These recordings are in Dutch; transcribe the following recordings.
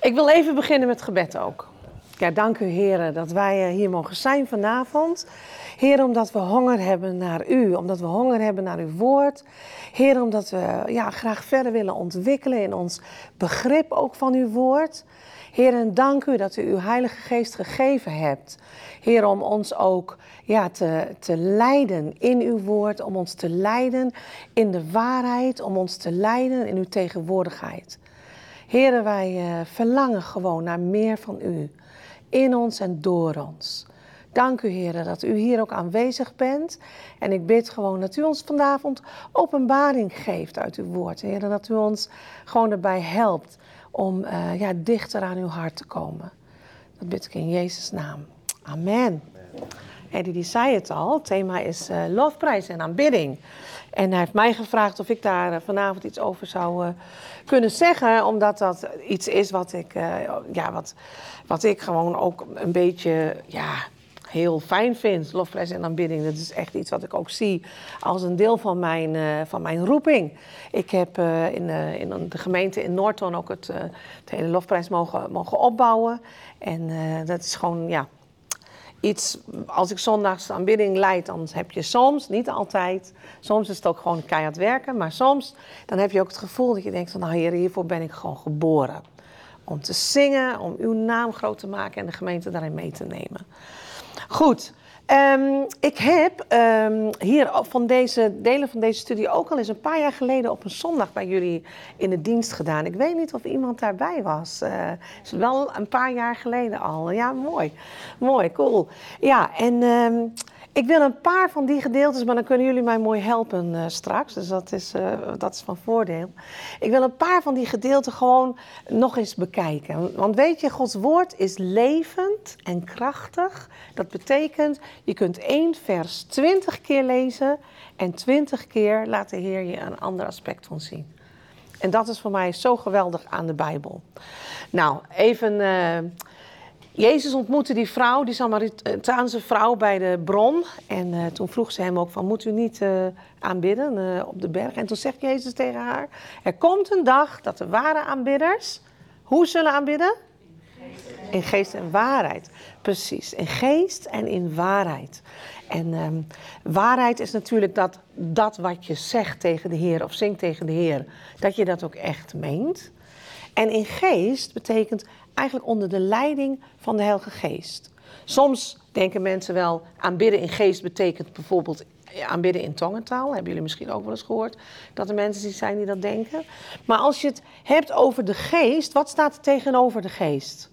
Ik wil even beginnen met gebed ook. Ja, dank u heren dat wij eh, hier mogen zijn vanavond. Heer, omdat we honger hebben naar u, omdat we honger hebben naar uw woord. Heer, omdat we ja, graag verder willen ontwikkelen in ons begrip ook van uw woord. Heer, en dank u dat u uw Heilige Geest gegeven hebt. Heer, om ons ook ja, te, te leiden in uw woord, om ons te leiden in de waarheid, om ons te leiden in uw tegenwoordigheid. Heer, wij uh, verlangen gewoon naar meer van u, in ons en door ons. Dank u, Heer, dat u hier ook aanwezig bent. En ik bid gewoon dat u ons vanavond openbaring geeft uit uw woord. Heer, dat u ons gewoon erbij helpt om uh, ja, dichter aan uw hart te komen. Dat bid ik in Jezus' naam. Amen. Eddie die zei het al, het thema is uh, lofprijs en aanbidding. En hij heeft mij gevraagd of ik daar uh, vanavond iets over zou uh, kunnen zeggen, omdat dat iets is wat ik, ja, wat, wat ik gewoon ook een beetje ja, heel fijn vind. Lofprijs en aanbidding, dat is echt iets wat ik ook zie als een deel van mijn, van mijn roeping. Ik heb in, in de gemeente in Noordton ook het, het hele lofprijs mogen, mogen opbouwen. En dat is gewoon, ja, als ik zondags aanbidding leid, dan heb je soms, niet altijd, soms is het ook gewoon keihard werken, maar soms dan heb je ook het gevoel dat je denkt van, nou heer, hiervoor ben ik gewoon geboren. Om te zingen, om uw naam groot te maken en de gemeente daarin mee te nemen. Goed, Um, ik heb um, hier van deze delen van deze studie ook al eens een paar jaar geleden op een zondag bij jullie in de dienst gedaan. Ik weet niet of iemand daarbij was. Uh, is wel een paar jaar geleden al. Ja, mooi. Mooi, cool. Ja, en um, ik wil een paar van die gedeeltes, maar dan kunnen jullie mij mooi helpen uh, straks. Dus dat is, uh, dat is van voordeel. Ik wil een paar van die gedeelten gewoon nog eens bekijken. Want weet je, Gods woord is levend en krachtig. Dat betekent, je kunt één vers twintig keer lezen en twintig keer laat de Heer je een ander aspect van zien. En dat is voor mij zo geweldig aan de Bijbel. Nou, even. Uh, Jezus ontmoette die vrouw, die Samaritaanse vrouw bij de bron. En uh, toen vroeg ze hem ook van, moet u niet uh, aanbidden uh, op de berg? En toen zegt Jezus tegen haar, er komt een dag dat de ware aanbidders, hoe zullen aanbidden? In geest en waarheid. Precies, in geest en in waarheid. En um, waarheid is natuurlijk dat, dat wat je zegt tegen de Heer of zingt tegen de Heer, dat je dat ook echt meent. En in geest betekent eigenlijk onder de leiding van de Heilige Geest. Soms denken mensen wel, aanbidden in geest betekent bijvoorbeeld aanbidden in tongentaal. Hebben jullie misschien ook wel eens gehoord dat er mensen zijn die dat denken. Maar als je het hebt over de geest, wat staat er tegenover de geest?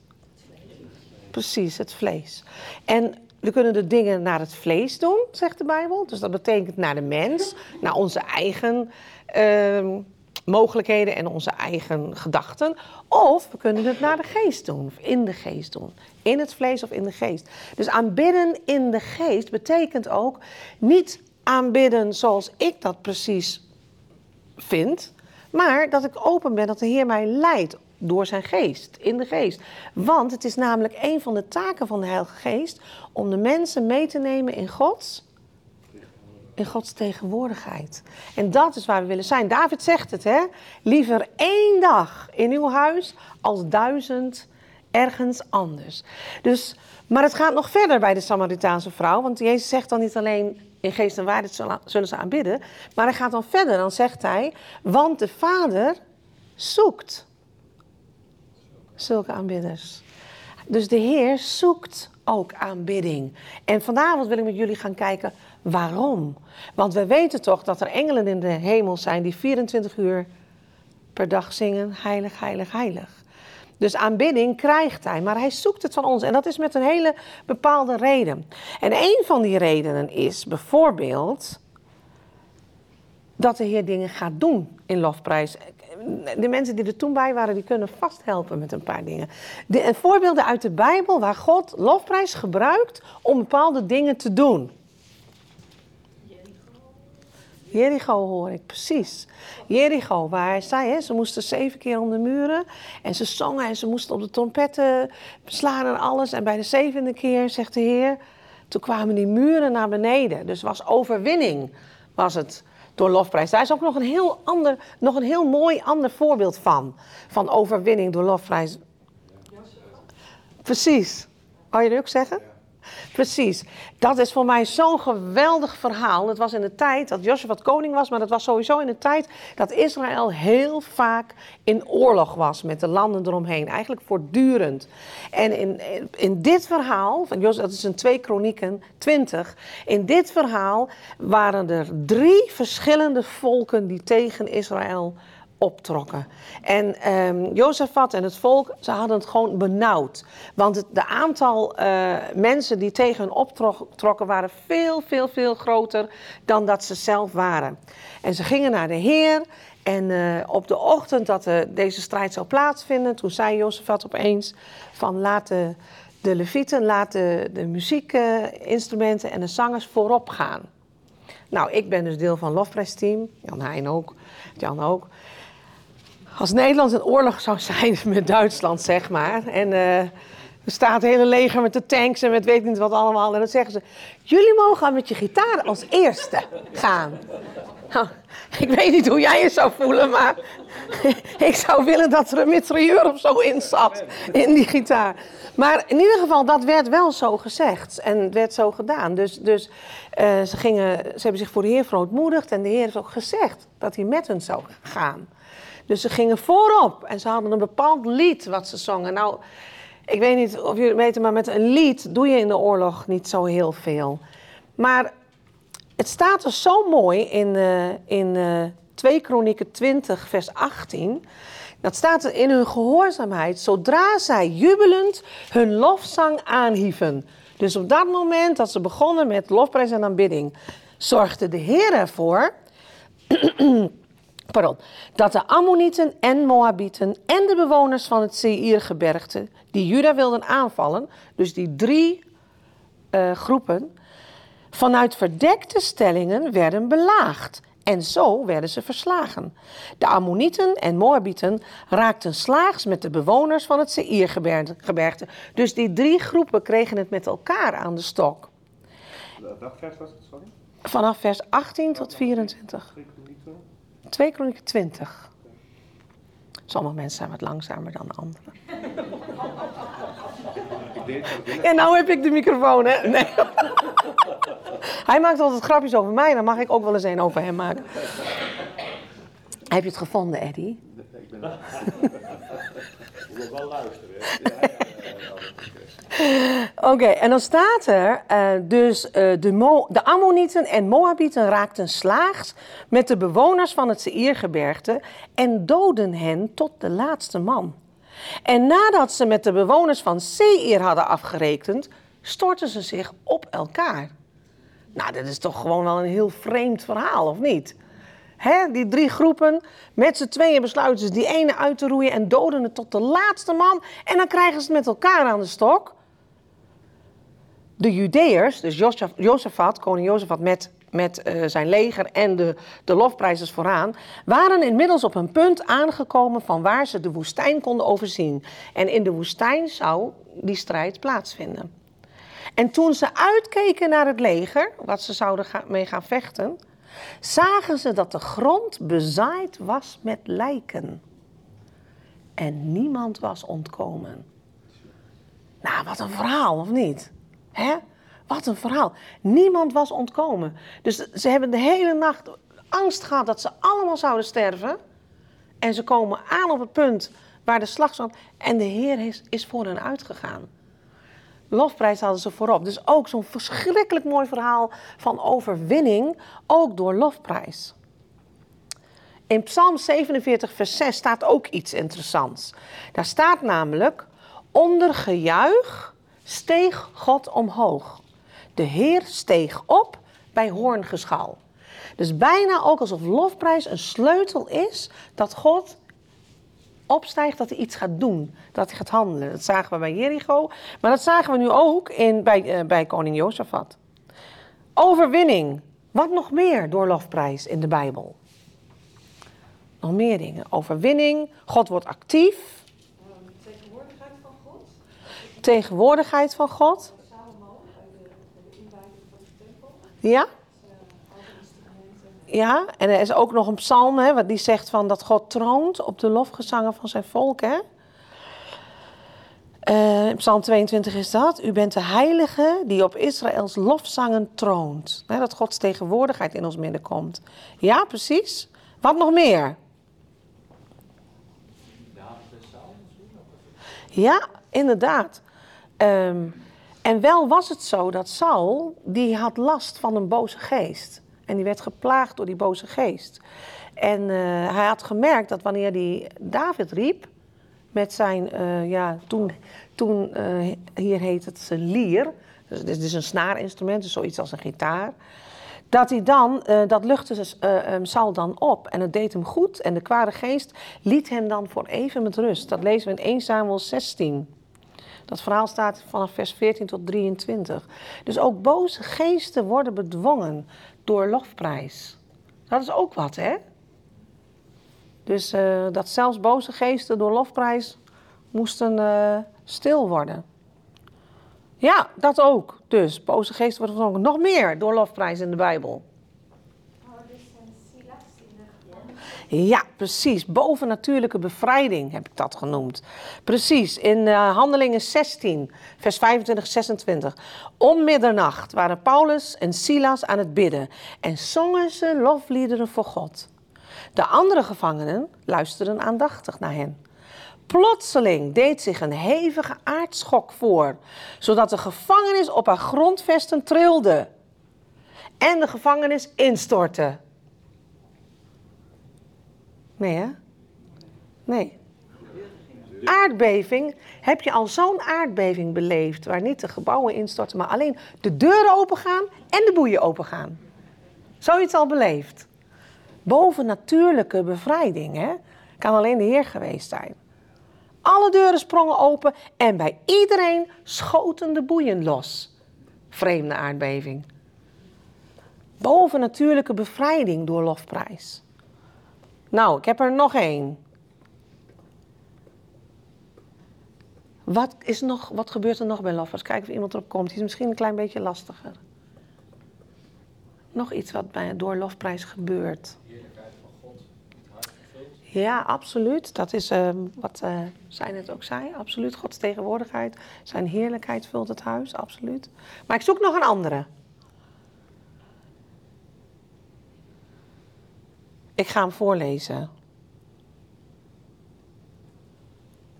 Precies, het vlees. En we kunnen de dingen naar het vlees doen, zegt de Bijbel. Dus dat betekent naar de mens, naar onze eigen uh, mogelijkheden en onze eigen gedachten. Of we kunnen het naar de geest doen, of in de geest doen. In het vlees of in de geest. Dus aanbidden in de geest betekent ook niet aanbidden zoals ik dat precies vind, maar dat ik open ben dat de Heer mij leidt door zijn geest, in de geest. Want het is namelijk een van de taken van de Heilige Geest om de mensen mee te nemen in Gods in Gods tegenwoordigheid. En dat is waar we willen zijn. David zegt het, hè? Liever één dag in uw huis als duizend ergens anders. Dus, maar het gaat nog verder bij de Samaritaanse vrouw. Want Jezus zegt dan niet alleen in geest en waarheid zullen ze aanbidden. Maar hij gaat dan verder. Dan zegt hij, want de Vader zoekt zulke aanbidders. Dus de Heer zoekt ook aanbidding. En vanavond wil ik met jullie gaan kijken waarom. Want we weten toch dat er engelen in de hemel zijn die 24 uur per dag zingen: Heilig, heilig, heilig. Dus aanbidding krijgt hij, maar hij zoekt het van ons. En dat is met een hele bepaalde reden. En een van die redenen is bijvoorbeeld dat de Heer dingen gaat doen in lofprijs de mensen die er toen bij waren, die kunnen vast helpen met een paar dingen. De, voorbeelden uit de Bijbel waar God lofprijs gebruikt om bepaalde dingen te doen. Jericho hoor ik, precies. Jericho, waar hij zei, hè, ze moesten zeven keer om de muren. En ze zongen en ze moesten op de trompetten slaan en alles. En bij de zevende keer, zegt de Heer, toen kwamen die muren naar beneden. Dus was overwinning, was het door lofprijs. Daar is ook nog een heel, ander, nog een heel mooi ander voorbeeld van. Van overwinning door lofprijs. Precies. Wou je dat ook zeggen? Precies. Dat is voor mij zo'n geweldig verhaal. Het was in de tijd dat Jozef koning was, maar dat was sowieso in de tijd dat Israël heel vaak in oorlog was met de landen eromheen. Eigenlijk voortdurend. En in, in dit verhaal, van dat is een 2 Kronieken 20. In dit verhaal waren er drie verschillende volken die tegen Israël optrokken. En um, Jozefat en het volk, ze hadden het gewoon benauwd. Want het de aantal uh, mensen die tegen hen optrokken waren veel, veel, veel groter dan dat ze zelf waren. En ze gingen naar de Heer. En uh, op de ochtend dat de, deze strijd zou plaatsvinden, toen zei Jozefat opeens van laat de, levieten, laat de, muziekinstrumenten en de zangers voorop gaan. Nou, ik ben dus deel van lofprijsteam, Jan Heijn ook, Jan ook. Als Nederland in oorlog zou zijn met Duitsland, zeg maar. En uh, er staat het hele leger met de tanks en met weet niet wat allemaal. En dan zeggen ze: Jullie mogen met je gitaar als eerste gaan. Nou, ik weet niet hoe jij je zou voelen, maar ik zou willen dat er een mitrailleur of zo in zat in die gitaar. Maar in ieder geval, dat werd wel zo gezegd en werd zo gedaan. Dus, dus uh, ze, gingen, ze hebben zich voor de Heer verootmoedigd en de Heer heeft ook gezegd dat hij met hen zou gaan. Dus ze gingen voorop en ze hadden een bepaald lied wat ze zongen. Nou, ik weet niet of jullie weten, maar met een lied doe je in de oorlog niet zo heel veel. Maar het staat er zo mooi in, uh, in uh, 2 Kronieken 20, vers 18. Dat staat er in hun gehoorzaamheid, zodra zij jubelend hun lofzang aanhieven. Dus op dat moment dat ze begonnen met lofprijs en aanbidding, zorgde de Heer ervoor pardon, dat de Ammonieten en Moabieten en de bewoners van het Seirgebergte, die Juda wilden aanvallen, dus die drie uh, groepen, vanuit verdekte stellingen werden belaagd. En zo werden ze verslagen. De Ammonieten en Moabieten raakten slaags met de bewoners van het Seirgebergte. Dus die drie groepen kregen het met elkaar aan de stok. Welk vers was het, sorry? Vanaf vers 18 tot 24. 2 Kronieken 20. Sommige mensen zijn wat langzamer dan de anderen. En nou heb ik de microfoon, hè? Nee. Hij maakt altijd grapjes over mij, dan mag ik ook wel eens een over hem maken. Heb je het gevonden, Eddie? Ik ben... Ik moet wel luisteren. Oké, en dan staat er uh, dus uh, de, de Ammonieten en Moabieten raakten slaags met de bewoners van het Seirgebergte en doden hen tot de laatste man. En nadat ze met de bewoners van Seir hadden afgerekend, stortten ze zich op elkaar. Nou, dat is toch gewoon wel een heel vreemd verhaal, of niet? Hè, die drie groepen, met z'n tweeën besluiten ze die ene uit te roeien en doden het tot de laatste man. En dan krijgen ze het met elkaar aan de stok de Judeërs, dus Jozefat, koning Jozefat met, met uh, zijn leger en de, de lofprijzers vooraan, waren inmiddels op een punt aangekomen van waar ze de woestijn konden overzien. En in de woestijn zou die strijd plaatsvinden. En toen ze uitkeken naar het leger, wat ze zouden mee gaan vechten, zagen ze dat de grond bezaaid was met lijken. En niemand was ontkomen. Nou, wat een verhaal, of niet? Hè? Wat een verhaal. Niemand was ontkomen. Dus ze hebben de hele nacht angst gehad dat ze allemaal zouden sterven. En ze komen aan op het punt waar de slag. En de Heer is, is voor hen uitgegaan. Lofprijs hadden ze voorop. Dus ook zo'n verschrikkelijk mooi verhaal van overwinning, ook door lofprijs. In Psalm 47, vers 6 staat ook iets interessants. Daar staat namelijk: onder gejuich steeg God omhoog. De Heer steeg op bij hoorngeschal. Dus bijna ook alsof lofprijs een sleutel is dat God opstijgt, dat hij iets gaat doen, dat hij gaat handelen. Dat zagen we bij Jericho, maar dat zagen we nu ook in, bij, uh, bij koning Jozefat. Overwinning. Wat nog meer door lofprijs in de Bijbel? Nog meer dingen. Overwinning, God wordt actief tegenwoordigheid van God. Ja? Ja, en er is ook nog een psalm hè, wat die zegt van dat God troont op de lofgezangen van zijn volk. Hè? Eh, psalm 22 is dat. U bent de heilige die op Israëls lofzangen troont. Hè, dat Gods tegenwoordigheid in ons midden komt. Ja, precies. Wat nog meer? Ja, inderdaad. Ehm, en wel was het zo dat Saul, die had last van een boze geest. En die werd geplaagd door die boze geest. En eh, hij had gemerkt dat wanneer hij David riep, met zijn, eh, ja, toen, toen eh, hier heet het lier, dus het is een snaarinstrument, dus zoiets als een gitaar. Dat hij dan, dat luchtte uh, Saul dan op en het deed hem goed. En de kwade geest liet hem dan voor even met rust. Dat lezen we in 1 Samuel 16. Dat verhaal staat vanaf vers 14 tot 23. Dus ook boze geesten worden bedwongen door lofprijs. Dat is ook wat, hè? Dus uh, dat zelfs boze geesten door lofprijs moesten uh, stil worden. Ja, dat ook. Dus boze geesten worden. Nog meer door lofprijs in de Bijbel. Ja, precies. Bovennatuurlijke bevrijding heb ik dat genoemd. Precies, in uh, Handelingen 16, vers 25, 26. Om middernacht waren Paulus en Silas aan het bidden en zongen ze lofliederen voor God. De andere gevangenen luisterden aandachtig naar hen. Plotseling deed zich een hevige aardschok voor, zodat de gevangenis op haar grondvesten trilde en de gevangenis instortte. Nee, hè? Nee. Aardbeving. Heb je al zo'n aardbeving beleefd waar niet de gebouwen instorten, maar alleen de deuren opengaan en de boeien opengaan? Zoiets al beleefd. Bovennatuurlijke bevrijding, hè? Kan alleen de Heer geweest zijn. Alle deuren sprongen open en bij iedereen schoten de boeien los. Vreemde aardbeving. Bovennatuurlijke bevrijding door lofprijs. Nou, ik heb er nog één. Wat, is nog, wat gebeurt er nog bij loffers? Kijken of iemand erop komt. Die is misschien een klein beetje lastiger. Nog iets wat bij, door lofprijs gebeurt. Van God. Ja, absoluut. Dat is uh, wat uh, zij net ook zei. Absoluut. Gods tegenwoordigheid. Zijn heerlijkheid vult het huis. Absoluut. Maar ik zoek nog een andere. Ik ga hem voorlezen.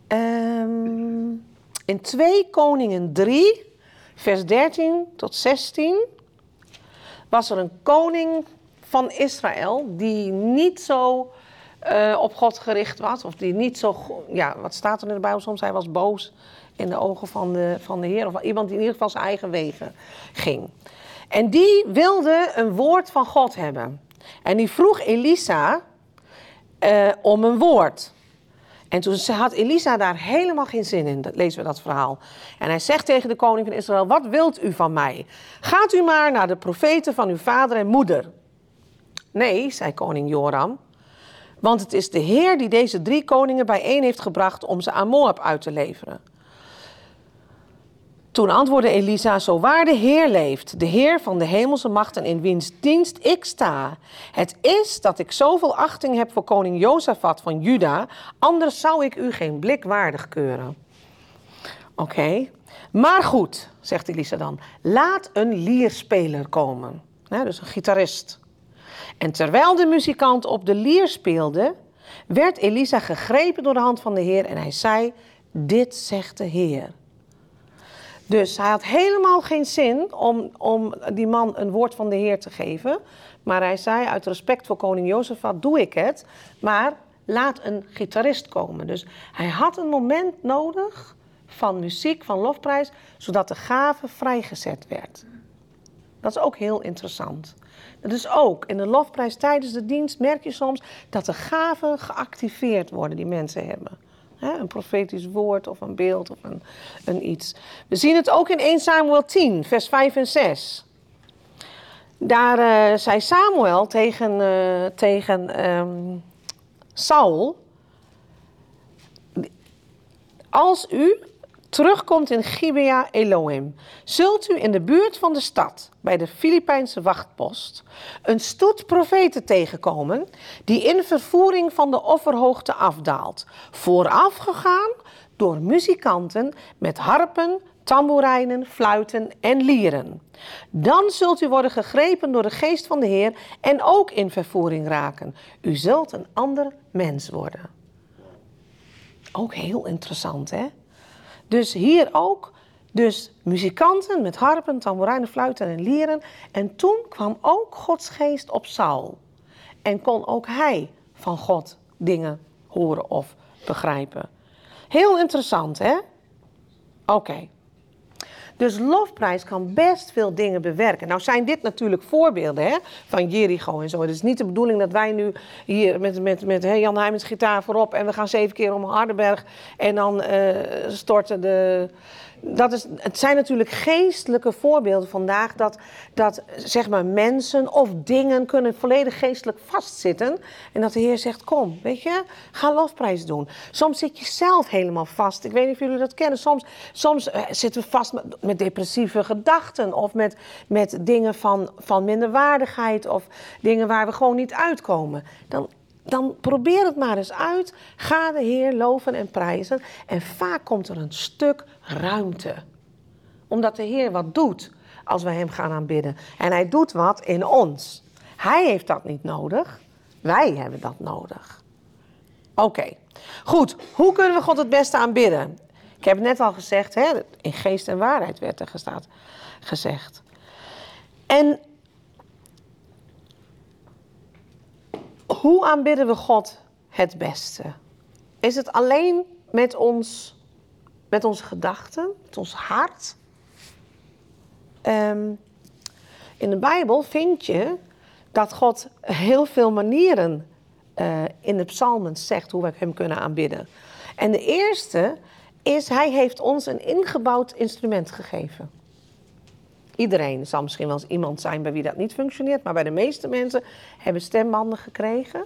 Um, in 2 Koningen 3, vers 13 tot 16, was er een koning van Israël die niet zo uh, op God gericht was. Of die niet zo, ja, wat staat er in de Bijbel soms? Hij was boos in de ogen van de, van de Heer. Of iemand die in ieder geval zijn eigen wegen ging. En die wilde een woord van God hebben. En die vroeg Elisa uh, om een woord. En toen had Elisa daar helemaal geen zin in. Dat lezen we dat verhaal. En hij zegt tegen de koning van Israël: Wat wilt u van mij? Gaat u maar naar de profeten van uw vader en moeder. Nee, zei koning Joram. Want het is de Heer die deze drie koningen bijeen heeft gebracht om ze aan Moab uit te leveren. Toen antwoordde Elisa, zo waar de Heer leeft, de Heer van de hemelse machten in wiens dienst ik sta. Het is dat ik zoveel achting heb voor koning Jozefat van Juda, anders zou ik u geen blik waardig keuren. Oké, maar goed, zegt Elisa dan, laat een lierspeler komen, dus een gitarist. En terwijl de muzikant op de lier speelde, werd Elisa gegrepen door de hand van de Heer en hij zei, dit zegt de Heer. Dus hij had helemaal geen zin om, om die man een woord van de Heer te geven. Maar hij zei, uit respect voor koning Jozefat doe ik het. Maar laat een gitarist komen. Dus hij had een moment nodig van muziek, van lofprijs, zodat de gave vrijgezet werd. Dat is ook heel interessant. Dat is ook in de lofprijs tijdens de dienst merk je soms dat de gaven geactiveerd worden die mensen hebben. Een profetisch woord of een beeld of een, een iets. We zien het ook in 1 Samuel 10, vers 5 en 6. Daar uh, zei Samuel tegen, uh, tegen um, Saul: Als u terugkomt in Gibea Elohim, zult u in de buurt van de stad, bij de Filipijnse wachtpost, een stoet profeten tegenkomen die in vervoering van de offerhoogte afdaalt, voorafgegaan door muzikanten met harpen, tamboerijnen, fluiten en lieren. Dan zult u worden gegrepen door de geest van de Heer en ook in vervoering raken. U zult een ander mens worden. Ook heel interessant, hè? Dus hier ook, dus muzikanten met harpen, tamboerijnen, fluiten en lieren. En toen kwam ook Gods geest op Saul. En kon ook hij van God dingen horen of begrijpen. Heel interessant, hè? Oké. Dus lofprijs kan best veel dingen bewerken. Nou zijn dit natuurlijk voorbeelden hè, van Jericho en zo. Het is niet de bedoeling dat wij nu hier met, met, met Jan Heijmens gitaar voorop... en we gaan zeven keer om Hardenberg en dan uh, storten de dat is, het zijn natuurlijk geestelijke voorbeelden vandaag dat, dat zeg maar mensen of dingen kunnen volledig geestelijk vastzitten. En dat de Heer zegt, kom, weet je, ga lofprijs doen. Soms zit je zelf helemaal vast. Ik weet niet of jullie dat kennen. Soms, soms eh, zitten we vast met, met depressieve gedachten of met, met dingen van, van minderwaardigheid of dingen waar we gewoon niet uitkomen. Dan dan probeer het maar eens uit. Ga de Heer loven en prijzen. En vaak komt er een stuk ruimte. Omdat de Heer wat doet als wij Hem gaan aanbidden. En Hij doet wat in ons. Hij heeft dat niet nodig. Wij hebben dat nodig. Oké, goed. Hoe kunnen we God het beste aanbidden? Ik heb het net al gezegd, hè? in geest en waarheid werd er gezegd. En hoe aanbidden we God het beste? Is het alleen met, ons, met onze gedachten, met ons hart? Um, in de Bijbel vind je dat God heel veel manieren uh, in de psalmen zegt hoe we hem kunnen aanbidden. En de eerste is, hij heeft ons een ingebouwd instrument gegeven. Iedereen, er zal misschien wel eens iemand zijn bij wie dat niet functioneert, maar bij de meeste mensen hebben stembanden gekregen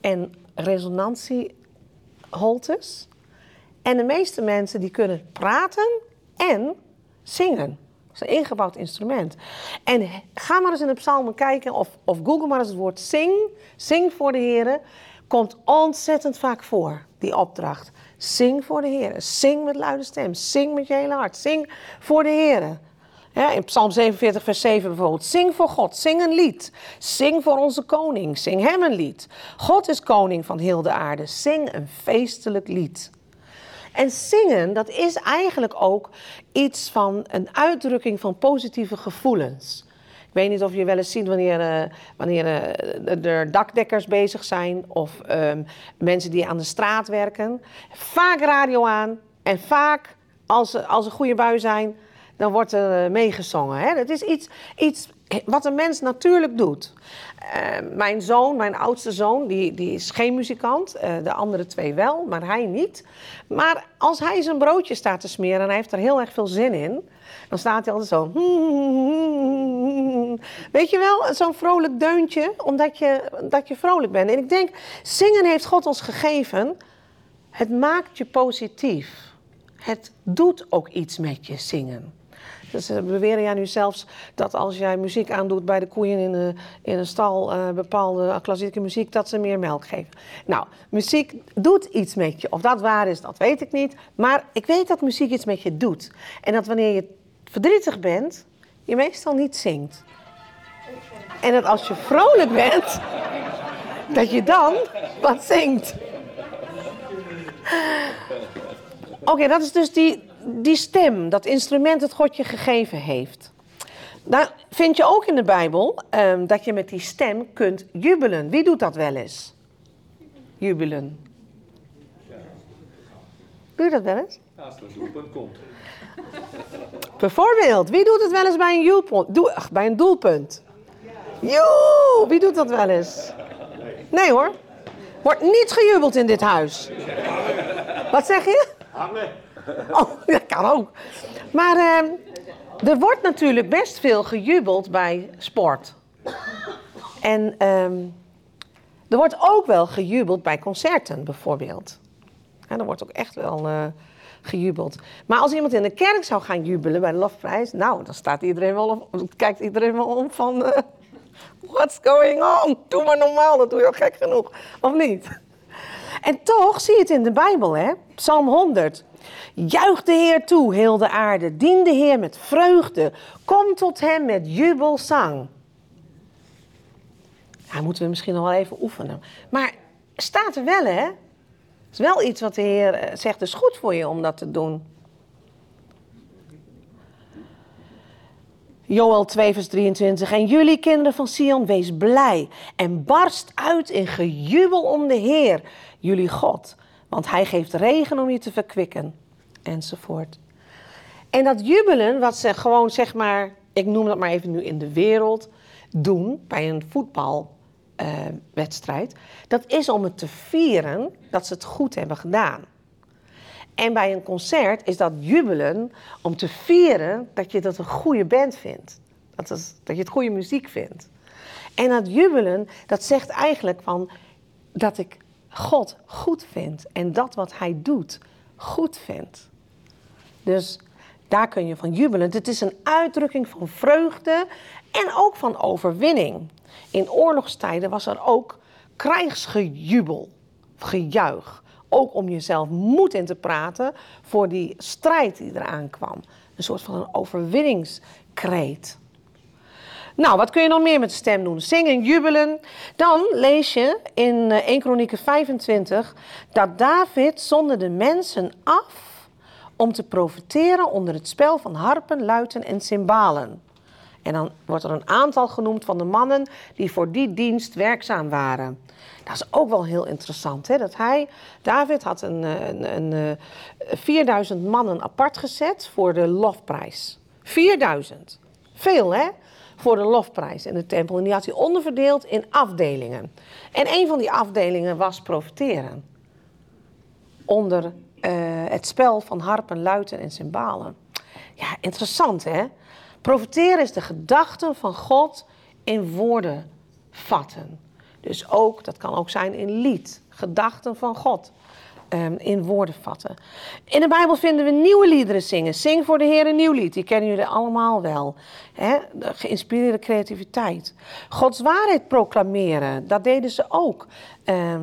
en resonantieholtes. En de meeste mensen die kunnen praten en zingen. Dat is een ingebouwd instrument. En ga maar eens in de psalmen kijken of, of google maar eens het woord zing. Zing voor de Heer. Komt ontzettend vaak voor, die opdracht. Zing voor de Heer. Zing met luide stem. Zing met je hele hart. Zing voor de Heer in Psalm 47, vers 7 bijvoorbeeld. Zing voor God, zing een lied. Zing voor onze koning, zing hem een lied. God is koning van heel de aarde, zing een feestelijk lied. En zingen, dat is eigenlijk ook iets van een uitdrukking van positieve gevoelens. Ik weet niet of je wel eens ziet wanneer, uh, wanneer uh, er dakdekkers bezig zijn of um, mensen die aan de straat werken. Vaak radio aan en vaak, als als een goede bui zijn, dan wordt er eh, meegezongen. Hè? Dat is iets, iets wat een mens natuurlijk doet. Uh, mijn zoon, mijn oudste zoon, die, die is geen muzikant. Uh, de andere twee wel, maar hij niet. Maar als hij zijn broodje staat te smeren en hij heeft er heel erg veel zin in... dan staat hij altijd zo... Weet je wel, zo'n vrolijk deuntje, omdat je, dat je vrolijk bent. En ik denk, zingen heeft God ons gegeven. Het maakt je positief. Het doet ook iets met je zingen. Dus ze beweren ja nu zelfs dat als jij muziek aandoet bij de koeien in, de, in een stal, uh, bepaalde klassieke muziek, dat ze meer melk geven. Nou, muziek doet iets met je. Of dat waar is, dat weet ik niet. Maar ik weet dat muziek iets met je doet. En dat wanneer je verdrietig bent, je meestal niet zingt. En dat als je vrolijk bent, dat je dan wat zingt. Oké, dat is dus die, die stem, dat instrument dat God je gegeven heeft. Dan vind je ook in de Bijbel um, dat je met die stem kunt jubelen. Wie doet dat wel eens? Jubelen. Doe je dat wel eens? Als er een doelpunt komt. Bijvoorbeeld, wie doet het wel eens bij een, doelpunt? Doe, ach, bij een doelpunt? Joe, wie doet dat wel eens? Nee hoor. Wordt niet gejubeld in dit huis. Wat zeg je? Hangen. Oh, dat kan ook. Maar uh, er wordt natuurlijk best veel gejubeld bij sport. En uh, er wordt ook wel gejubeld bij concerten, bijvoorbeeld. Hè, er wordt ook echt wel eh, gejubeld. Maar als iemand in de kerk zou gaan jubelen bij de lofprijs, nou, dan staat iedereen wel kijkt iedereen wel om van, eh, what's going on? Doe maar normaal, dat doe je al gek genoeg, of niet? En toch zie je het in de Bijbel, hè? Psalm 100. Juich de Heer toe, heel de aarde. Dien de Heer met vreugde. Kom tot hem met jubelzang. Ja, moeten we misschien nog wel even oefenen. Maar staat er wel, hè? Het is wel iets wat de Heer eh, zegt, het is goed voor je om dat te doen. Joel 2, vers 23. En jullie kinderen van Sion, wees blij en barst uit in gejubel om de Heer, jullie God. Want hij geeft regen om je te verkwikken. Enzovoort. En dat jubelen, wat ze gewoon zeg maar, ik noem dat maar even nu in de wereld, doen bij een voetbalwedstrijd, dat is om het te vieren dat ze het goed hebben gedaan. En bij een concert is dat jubelen om te vieren dat je dat een goede band vindt. Dat, dat je het goede muziek vindt. En dat jubelen, dat zegt eigenlijk van dat ik God goed vind en dat wat Hij doet goed vind. Dus daar kun je van jubelen. Het is een uitdrukking van vreugde en ook van overwinning. In oorlogstijden was er ook krijgsgejubel, gejuich. Ook om jezelf moed in te praten voor die strijd die eraan kwam. Een soort van een overwinningskreet. Nou, wat kun je nog meer met de stem doen? Zingen, jubelen. Dan lees je in 1 eh, Kronieken 25 dat David zonder de mensen af om te profiteren onder het spel van harpen, luiten en cymbalen. En dan wordt er een aantal genoemd van de mannen die voor die dienst werkzaam waren. Dat is ook wel heel interessant. Hè? Dat hij, David had een, eh, een, een, 4000 eh, mannen apart gezet voor de lofprijs. 4000. Veel hè? Voor de lofprijs in de tempel. En die had hij onderverdeeld in afdelingen. En een van die afdelingen was profiteren. Onder uh, het spel van harpen, luiten en cymbalen. Ja, interessant hè? Profiteren is de gedachten van God in woorden vatten. Dus ook, dat kan ook zijn in lied, gedachten van God. Um, in woorden vatten. In de Bijbel vinden we nieuwe liederen zingen. Zing voor de Heer een nieuw lied. Die kennen jullie allemaal wel. De geïnspireerde creativiteit. Gods waarheid proclameren. Dat deden ze ook. Uh,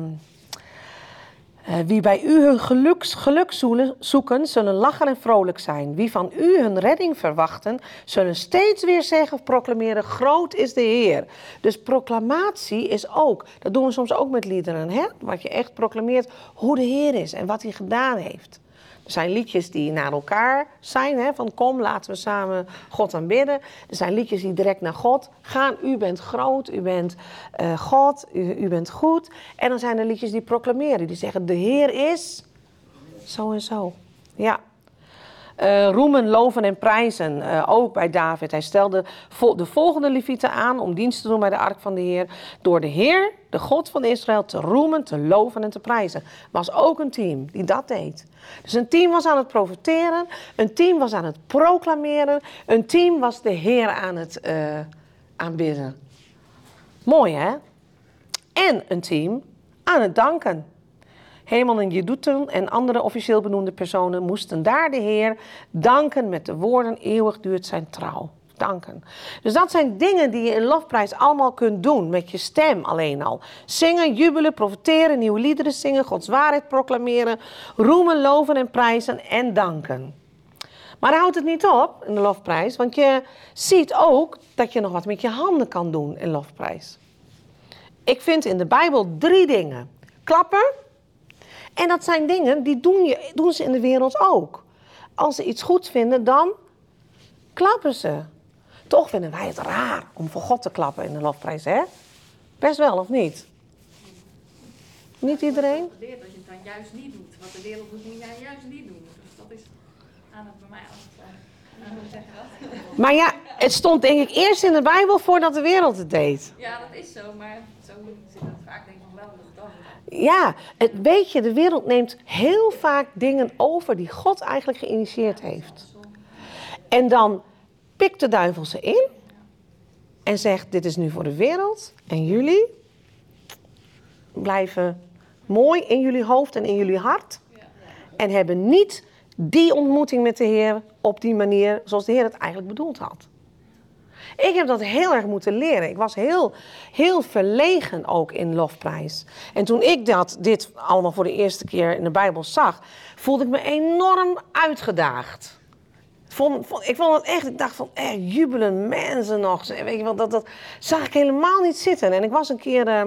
wie bij u hun geluk zoeken, zullen lachen en vrolijk zijn. Wie van u hun redding verwachten, zullen steeds weer zeggen of proclameren: Groot is de Heer. Dus proclamatie is ook, dat doen we soms ook met liederen, hè? wat je echt proclameert hoe de Heer is en wat hij gedaan heeft. Zijn liedjes die naar elkaar zijn, hè, van kom, laten we samen God aanbidden. Er zijn liedjes die direct naar God gaan. U bent groot, u bent uh, God, u, u bent goed. En dan zijn er liedjes die proclameren, die zeggen de Heer is zo en zo. Ja. Uh, roemen, loven en prijzen, uh, ook bij David. Hij stelde de volgende levieten aan om dienst te doen bij de ark van de Heer. Door de Heer, de God van Israël, te roemen, te loven en te prijzen. Was ook een team die dat deed. Dus een team was aan het profiteren, een team was aan het proclameren, een team was de Heer aan het uh, aanbidden. Mooi hè? En een team aan het danken. Heman en Jeduthun en andere officieel benoemde personen moesten daar de Heer danken met de woorden: eeuwig duurt zijn trouw. Danken. Dus dat zijn dingen die je in lofprijs allemaal kunt doen met je stem alleen al. Zingen, jubelen, profiteren, nieuwe liederen zingen, Gods waarheid proclameren, roemen, loven en prijzen en danken. Maar houdt het niet op in de lofprijs, want je ziet ook dat je nog wat met je handen kan doen in lofprijs. Ik vind in de Bijbel drie dingen: klappen, en dat zijn dingen die doen, je, doen ze in de wereld ook. Als ze iets goeds vinden, dan klappen ze. Toch vinden wij het raar om voor God te klappen in de lofprijs, hè? Best wel, of niet? Niet iedereen? Dat je het dan juist niet doet. Wat de wereld moet jij juist niet doen. Dus dat is aan het bij mij altijd. Dat? Maar ja, het stond denk ik eerst in de Bijbel voordat de wereld het deed. Ja, dat is zo, maar zo zit het vaak denk ik nog wel in de gedachten. Ja, het, weet je, de wereld neemt heel vaak dingen over die God eigenlijk geïnitieerd heeft. En dan pikt de duivel ze in en zegt: Dit is nu voor de wereld en jullie blijven mooi in jullie hoofd en in jullie hart. en hebben niet die ontmoeting met de Heer op die manier zoals de Heer het eigenlijk bedoeld had. Ik heb dat heel erg moeten leren. Ik was heel, heel verlegen ook in lofprijs. En toen ik dat, dit allemaal voor de eerste keer in de Bijbel zag, voelde ik me enorm uitgedaagd. Vond, ik vond het echt, ik dacht van, eh, jubelen mensen nog. Weet je wel, dat, dat zag ik helemaal niet zitten. En ik was een keer, uh,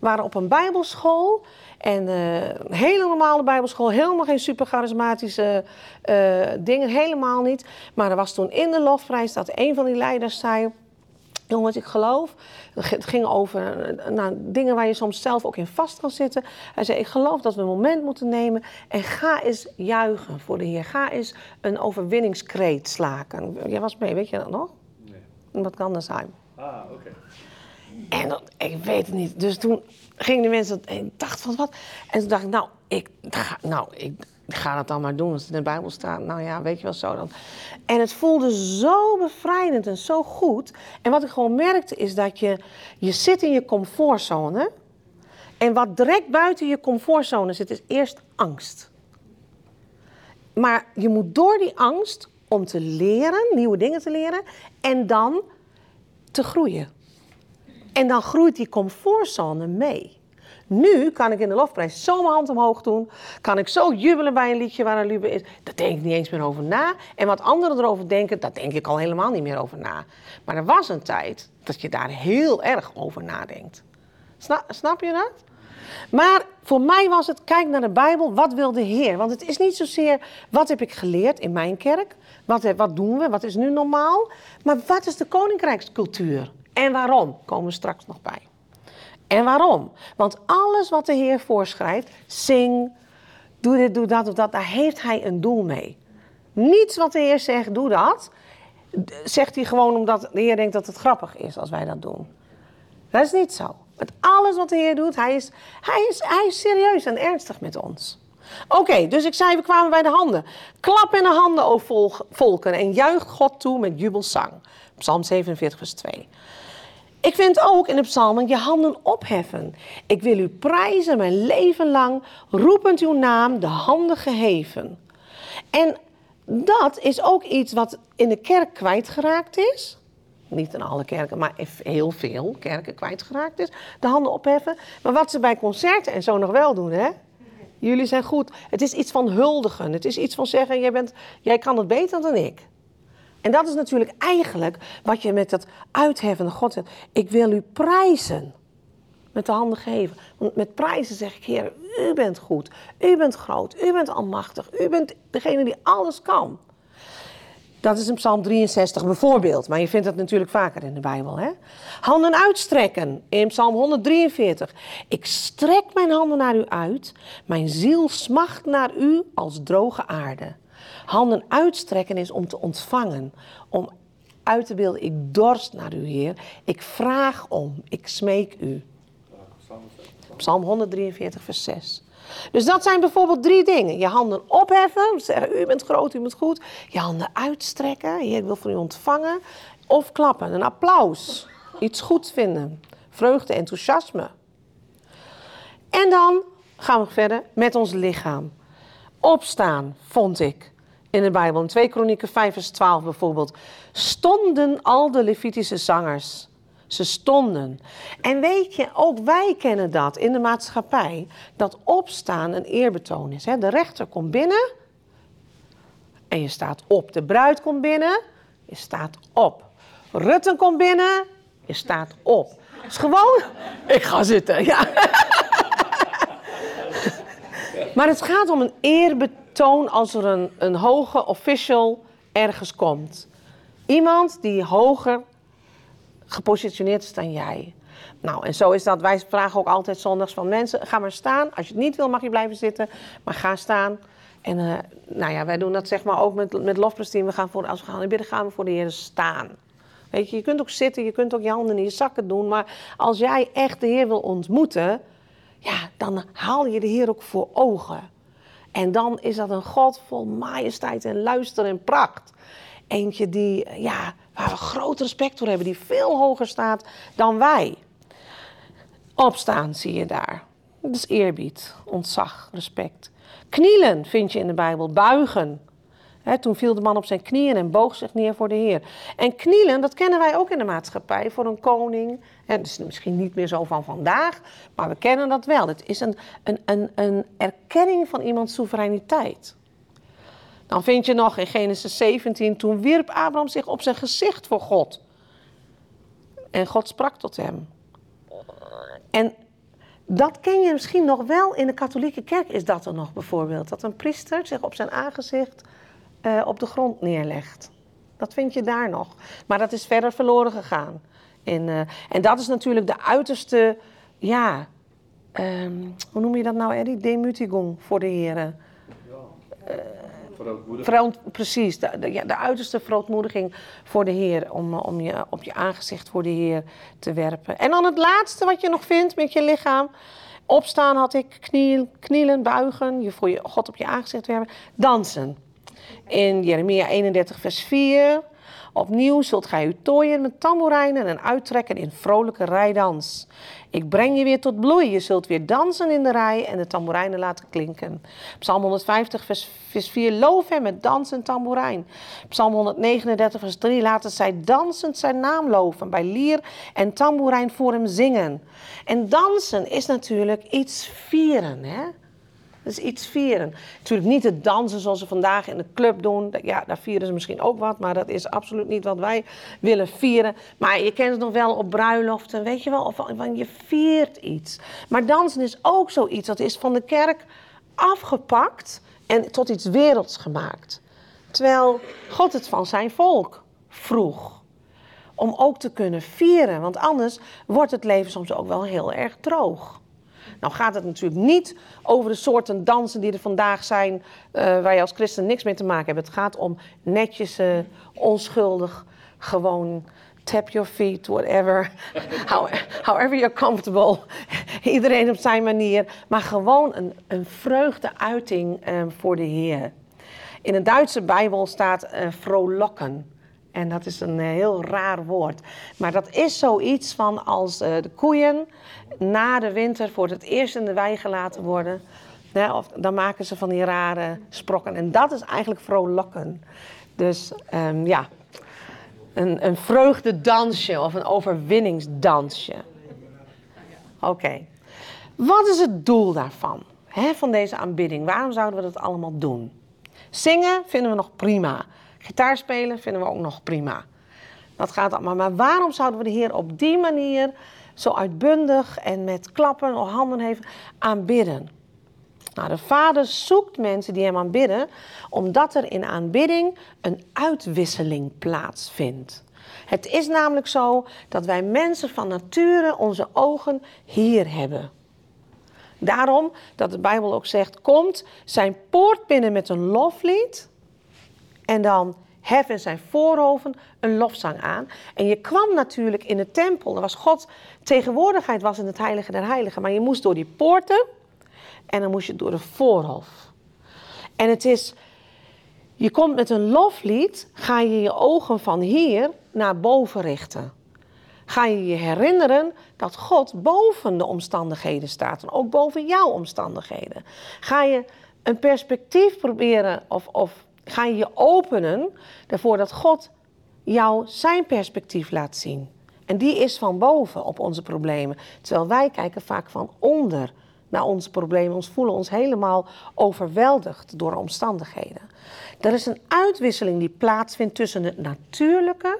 waren op een bijbelschool. En uh, een hele normale bijbelschool, helemaal geen super charismatische uh, dingen, helemaal niet. Maar er was toen in de lofprijs dat een van die leiders zei... Jongens, ik geloof, het ging over nou, dingen waar je soms zelf ook in vast kan zitten. Hij zei, ik geloof dat we een moment moeten nemen en ga eens juichen voor de Heer. Ga eens een overwinningskreet slaken. Jij was mee, weet je dat nog? Nee. Dat kan er zijn. Ah, oké. En dat, ik weet het niet. Dus toen gingen de mensen, en dacht van wat? En toen dacht ik, nou, ik ga, nou, ik ga dat dan maar doen als het in de Bijbel staat. Nou ja, weet je wel zo dan. En het voelde zo bevrijdend en zo goed. En wat ik gewoon merkte is dat je, je zit in je comfortzone. En wat direct buiten je comfortzone zit, is eerst angst. Maar je moet door die angst om te leren, nieuwe dingen te leren, en dan te groeien. En dan groeit die comfortzone mee. Nu kan ik in de lofprijs zo mijn hand omhoog doen. Kan ik zo jubelen bij een liedje waar een lube is. Daar denk ik niet eens meer over na. En wat anderen erover denken, daar denk ik al helemaal niet meer over na. Maar er was een tijd dat je daar heel erg over nadenkt. Snap, je dat? Maar voor mij was het, kijk naar de Bijbel, wat wil de Heer? Want het is niet zozeer, wat heb ik geleerd in mijn kerk? Wat, wat doen we? Wat is nu normaal? Maar wat is de koninkrijkscultuur? En waarom? Komen we straks nog bij. En waarom? Want alles wat de Heer voorschrijft, zing, doe dit, doe dat of dat, daar heeft hij een doel mee. Niets wat de Heer zegt, doe dat, zegt hij gewoon omdat de Heer denkt dat het grappig is als wij dat doen. Dat is niet zo. Met alles wat de Heer doet, hij is, hij is, hij is serieus en ernstig met ons. Oké, dus ik zei, we kwamen bij de handen. Klap in de handen, o volken, en juicht God toe met jubelzang. Psalm 47, vers 2. Ik vind ook in de psalmen je handen opheffen. Ik wil u prijzen mijn leven lang, roepend uw naam, de handen geheven. En dat is ook iets wat in de kerk kwijtgeraakt is. Niet in alle kerken, maar heel veel kerken kwijtgeraakt is. De handen opheffen. Maar wat ze bij concerten en zo nog wel doen, hè? Jullie zijn goed. Het is iets van huldigen. Het is iets van zeggen, jij, bent, jij kan het beter dan ik. En dat is natuurlijk eigenlijk wat je met dat uitheffende God zegt. Ik wil u prijzen. Met de handen geven. Want met prijzen zeg ik, Heer, u bent goed. U bent groot. U bent almachtig. U bent degene die alles kan. Dat is in Psalm 63 bijvoorbeeld. Maar je vindt dat natuurlijk vaker in de Bijbel. Hè? Handen uitstrekken in Psalm 143. Ik strek mijn handen naar u uit. Mijn ziel smacht naar u als droge aarde. Handen uitstrekken is om te ontvangen, om uit te beelden, ik dorst naar u, Heer. Ik vraag om, ik smeek u. Psalm 143, vers 6. Dus dat zijn bijvoorbeeld drie dingen. Je handen opheffen, zeggen u bent groot, u bent goed. Je handen uitstrekken, Heer, ik wil van u ontvangen. Of klappen, een applaus, iets goeds vinden, vreugde, enthousiasme. En dan gaan we verder met ons lichaam. Opstaan, vond ik in de Bijbel. In 2 Kronieken 5 vers 12 bijvoorbeeld. Stonden al de Levitische zangers. Ze stonden. En weet je, ook wij kennen dat in de maatschappij. Dat opstaan een eerbetoon is. De rechter komt binnen. En je staat op. De bruid komt binnen. Je staat op. Rutten komt binnen. Je staat op. Het is gewoon... Ik ga zitten, ja. Maar het gaat om een eerbetoon als er een, een hoge official ergens komt. Iemand die hoger gepositioneerd is dan jij. Nou, en zo is dat. Wij vragen ook altijd zondags van mensen: ga maar staan. Als je het niet wil, mag je blijven zitten. Maar ga staan. En uh, nou ja, wij doen dat zeg maar ook met, met. We gaan voor, als we gaan bidden, gaan we voor de Heer staan. Weet je, je kunt ook zitten, je kunt ook je handen in je zakken doen. Maar als jij echt de Heer wil ontmoeten, ja, dan haal je de Heer ook voor ogen. En dan is dat een God vol majesteit en luister en pracht. Eentje die, ja, waar we groot respect voor hebben, die veel hoger staat dan wij. Opstaan zie je daar. Dat is eerbied, ontzag, respect. Knielen vind je in de Bijbel, buigen. Toen viel de man op zijn knieën en boog zich neer voor de Heer. En knielen, dat kennen wij ook in de maatschappij voor een koning. Het is misschien niet meer zo van vandaag, maar we kennen dat wel. Het is een, een, een, een erkenning van iemands soevereiniteit. Dan vind je nog in Genesis 17, toen wierp Abraham zich op zijn gezicht voor God. En God sprak tot hem. En dat ken je misschien nog wel in de katholieke kerk, is dat er nog bijvoorbeeld. Dat een priester zich op zijn aangezicht uh, op de grond neerlegt. Dat vind je daar nog. Maar dat is verder verloren gegaan. In, uh, en dat is natuurlijk de uiterste, ja, um, hoe noem je dat nou, Eddie? Demutigung voor de heren. Uh, Veroont, precies, de, de, ja, de, uiterste verootmoediging voor de Heer. Om, om je op je aangezicht voor de Heer te werpen. En dan het laatste wat je nog vindt met je lichaam. Opstaan had ik, kniel, knielen, buigen, je voor je God op je aangezicht werpen. Dansen. In Jeremia 31, vers 4. Opnieuw zult gij u tooien met tamboerijnen en uittrekken in vrolijke rijdans. Ik breng je weer tot bloei. Je zult weer dansen in de rij en de tamboerijnen laten klinken. Psalm 150, vers, 4. Loof hem met dans en tamboerijn. Psalm 139, vers 3. Laten zij dansend zijn naam loven. Bij lier en tamboerijn voor hem zingen. En dansen is natuurlijk iets vieren, hè? Is iets vieren. Natuurlijk niet het dansen zoals ze vandaag in de club doen. Ja, daar vieren ze misschien ook wat, maar dat is absoluut niet wat wij willen vieren. Maar je kent het nog wel op bruiloften, weet je wel, of je viert iets. Maar dansen is ook zoiets, dat is van de kerk afgepakt en tot iets werelds gemaakt. Terwijl God het van zijn volk vroeg. Om ook te kunnen vieren, want anders wordt het leven soms ook wel heel erg droog. Nou gaat het natuurlijk niet over de soorten dansen die er vandaag zijn, uh, waar je als christen niks mee te maken hebt. Het gaat om netjes, uh, onschuldig, gewoon tap your feet, whatever. however you're comfortable. Iedereen op zijn manier. Maar gewoon een, een vreugdeuiting uh, voor de Heer. In een Duitse Bijbel staat uh. En dat is een heel raar woord. Maar dat is zoiets van als uh, de koeien na de winter voor het eerst in de wei gelaten worden. Hè, of, dan maken ze van die rare sprokken. En dat is eigenlijk vrolijken. Dus um, ja, een, een vreugdedansje of een overwinningsdansje. Oké. Wat is het doel daarvan? Van deze aanbidding? Waarom zouden we dat allemaal doen? Zingen vinden we nog prima. Gitaar spelen vinden we ook nog prima. Dat gaat allemaal. Maar waarom zouden we de Heer op die manier zo uitbundig en met klappen of handen heeft aanbidden? Nou, de Vader zoekt mensen die hem aanbidden, omdat er in aanbidding een uitwisseling plaatsvindt. Het is namelijk zo dat wij mensen van nature onze ogen hier hebben. Daarom dat de Bijbel ook zegt: komt zijn poort binnen met een loflied en dan heffen zijn voorhoven een lofzang aan. En je kwam natuurlijk in de tempel. Er was God tegenwoordigheid was in het heilige der heiligen. Maar je moest door die poorten en dan moest je door de voorhof. En het is, je komt met een loflied, ga je je ogen van hier naar boven richten. Ga je je herinneren dat God boven de omstandigheden staat en ook boven jouw omstandigheden. Ga je een perspectief proberen of, of ga je je openen ervoor dat God jou zijn perspectief laat zien. En die is van boven op onze problemen. Terwijl wij kijken vaak van onder naar onze problemen. Ons voelen ons helemaal overweldigd door omstandigheden. Er is een uitwisseling die plaatsvindt tussen het natuurlijke.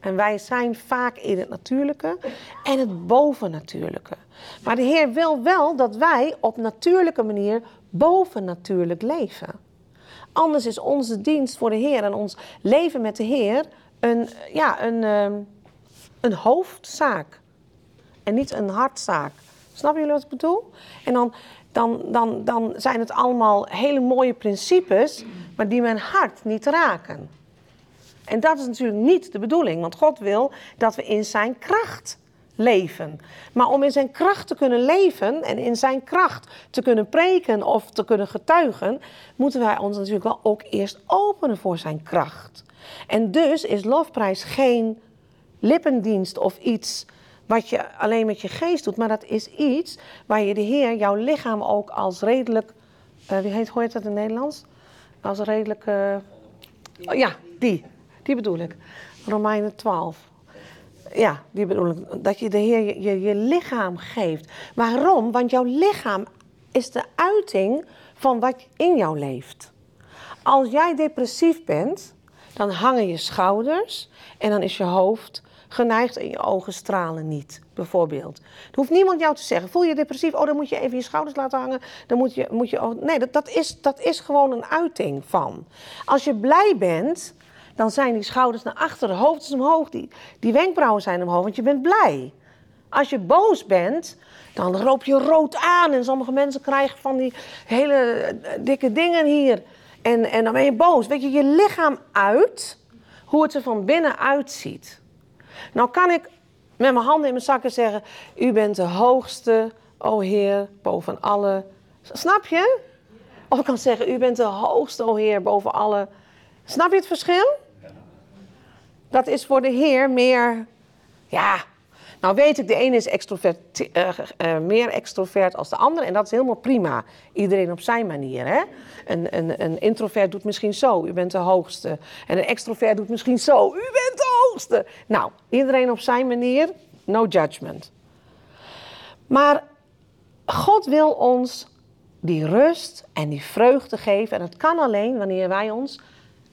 En wij zijn vaak in het natuurlijke en het bovennatuurlijke. Maar de Heer wil wel dat wij op natuurlijke manier bovennatuurlijk leven. Anders is onze dienst voor de Heer en ons leven met de Heer een, ja, een, ehm, een hoofdzaak. En niet een hartzaak. Snappen jullie wat ik bedoel? En dan, dan, dan, dan zijn het allemaal hele mooie principes, maar die mijn hart niet raken. En dat is natuurlijk niet de bedoeling, want God wil dat we in zijn kracht leven. Maar om in zijn kracht te kunnen leven en in zijn kracht te kunnen preken of te kunnen getuigen, moeten wij ons natuurlijk wel ook eerst openen voor zijn kracht. En dus is lofprijs geen lippendienst of iets wat je alleen met je geest doet, maar dat is iets waar je de Heer, jouw lichaam ook als redelijk eh, wie heet, hoe heet dat in het Nederlands? Als redelijk, oh, ja, die, die bedoel ik. Romeinen 12. Ja, die bedoel ik. Dat je de Heer je, je, lichaam geeft. Waarom? Want jouw lichaam is de uiting van wat in jou leeft. Als jij depressief bent, dan hangen je schouders en dan is je hoofd geneigd en je ogen stralen niet, bijvoorbeeld. Er hoeft niemand jou te zeggen, voel je depressief? Oh, dan moet je even je schouders laten hangen. Dan moet je, moet je nee, dat, dat, is, dat is gewoon een uiting van. Als je blij bent, dan zijn die schouders naar achteren, de hoofd is omhoog, die, die wenkbrauwen zijn omhoog, want je bent blij. Als je boos bent, dan loop je rood aan en sommige mensen krijgen van die hele eh, dikke dingen hier. En, en dan ben je boos. Weet je, je lichaam uit hoe het er van binnen uitziet. Nou kan ik met mijn handen in mijn zakken zeggen: U bent de hoogste, o Heer, boven alle. Snap je? Of ik kan zeggen: U bent de hoogste, o Heer, boven alle. Snap je het verschil? Dat is voor de Heer meer. Ja, nou weet ik, de ene is uh, uh, meer extrovert als de andere en dat is helemaal prima. Iedereen op zijn manier. Hè? Een, een, een, introvert doet misschien zo, u bent de hoogste. En een extrovert doet misschien zo, u bent de hoogste. Nou, iedereen op zijn manier, no judgment. Maar God wil ons die rust en die vreugde geven. En het kan alleen wanneer wij ons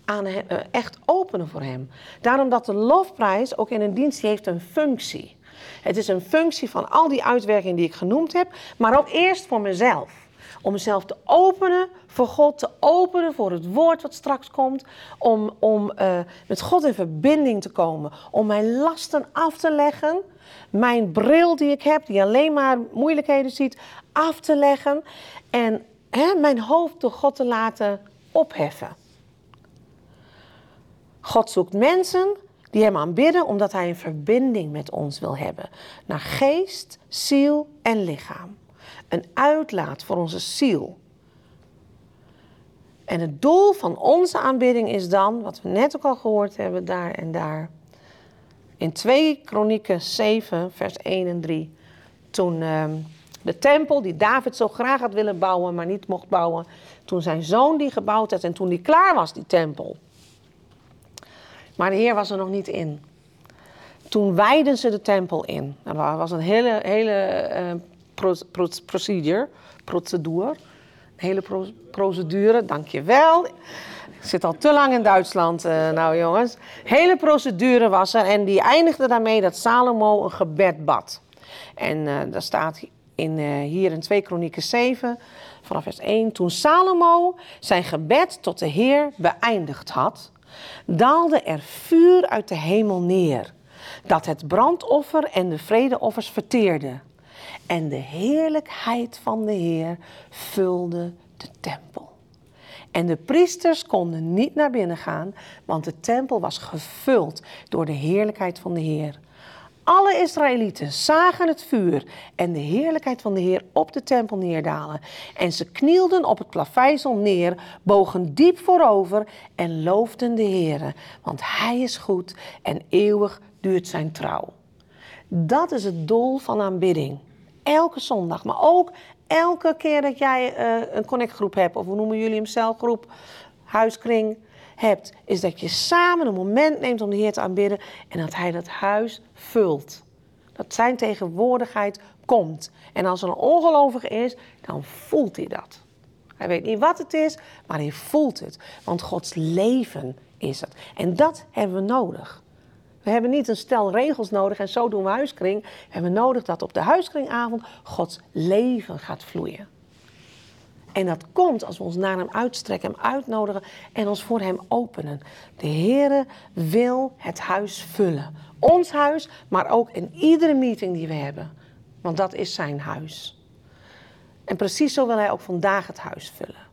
aan, uh, echt openen voor Hem. Daarom dat de lofprijs ook in een dienst heeft een functie. Het is een functie van al die uitwerkingen die ik genoemd heb, maar ook eerst voor mezelf. Om mezelf te openen voor God, te openen voor het woord wat straks komt. Om, om uh, met God in verbinding te komen. Om mijn lasten af te leggen. Mijn bril die ik heb, die alleen maar moeilijkheden ziet, af te leggen. En hè, mijn hoofd door God te laten opheffen. God zoekt mensen die hem aanbidden omdat hij een verbinding met ons wil hebben. Naar geest, ziel en lichaam. Een uitlaat voor onze ziel. En het doel van onze aanbidding is dan, wat we net ook al gehoord hebben, daar en daar. In 2 Kronieken 7, vers 1 en 3. Toen uh, de tempel die David zo graag had willen bouwen, maar niet mocht bouwen. Toen zijn zoon die gebouwd had en toen die klaar was, die tempel. Maar de Heer was er nog niet in. Toen wijden ze de tempel in. Dat was een hele, hele pro, procedure, procedure. Een hele pro, procedure, dankjewel. Ik zit al te lang in Duitsland, uh, nou jongens. Hele procedure was er en die eindigde daarmee dat Salomo een gebed bad. En uh, daar staat in, hier in 2 Kronieken 7, vanaf vers 1. Toen Salomo zijn gebed tot de Heer beëindigd had daalde er vuur uit de hemel neer, dat het brandoffer en de vredeoffers verteerde. En de heerlijkheid van de Heer vulde de tempel. En de priesters konden niet naar binnen gaan, want de tempel was gevuld door de heerlijkheid van de Heer. Alle Israëlieten zagen het vuur en de heerlijkheid van de Heer op de tempel neerdalen. En ze knielden op het plaveisel neer, bogen diep voorover en loofden de Heer. Want Hij is goed en eeuwig duurt zijn trouw. Dat is het doel van aanbidding. Elke zondag, maar ook elke keer dat jij uh, een connectgroep hebt, of hoe noemen jullie hem celgroep, huiskring hebt, is dat je samen een moment neemt om de Heer te aanbidden en dat Hij dat huis vult. Dat zijn tegenwoordigheid komt. En als er een ongelovige is, dan voelt hij dat. Hij weet niet wat het is, maar hij voelt het. Want Gods leven is het. En dat hebben we nodig. We hebben niet een stel regels nodig en zo doen we huiskring. We hebben nodig dat op de huiskringavond Gods leven gaat vloeien. En dat komt als we ons naar hem uitstrekken, hem uitnodigen en ons voor hem openen. De Heere wil het huis vullen. Ons huis, maar ook in iedere meeting die we hebben. Want dat is zijn huis. En precies zo wil hij ook vandaag het huis vullen.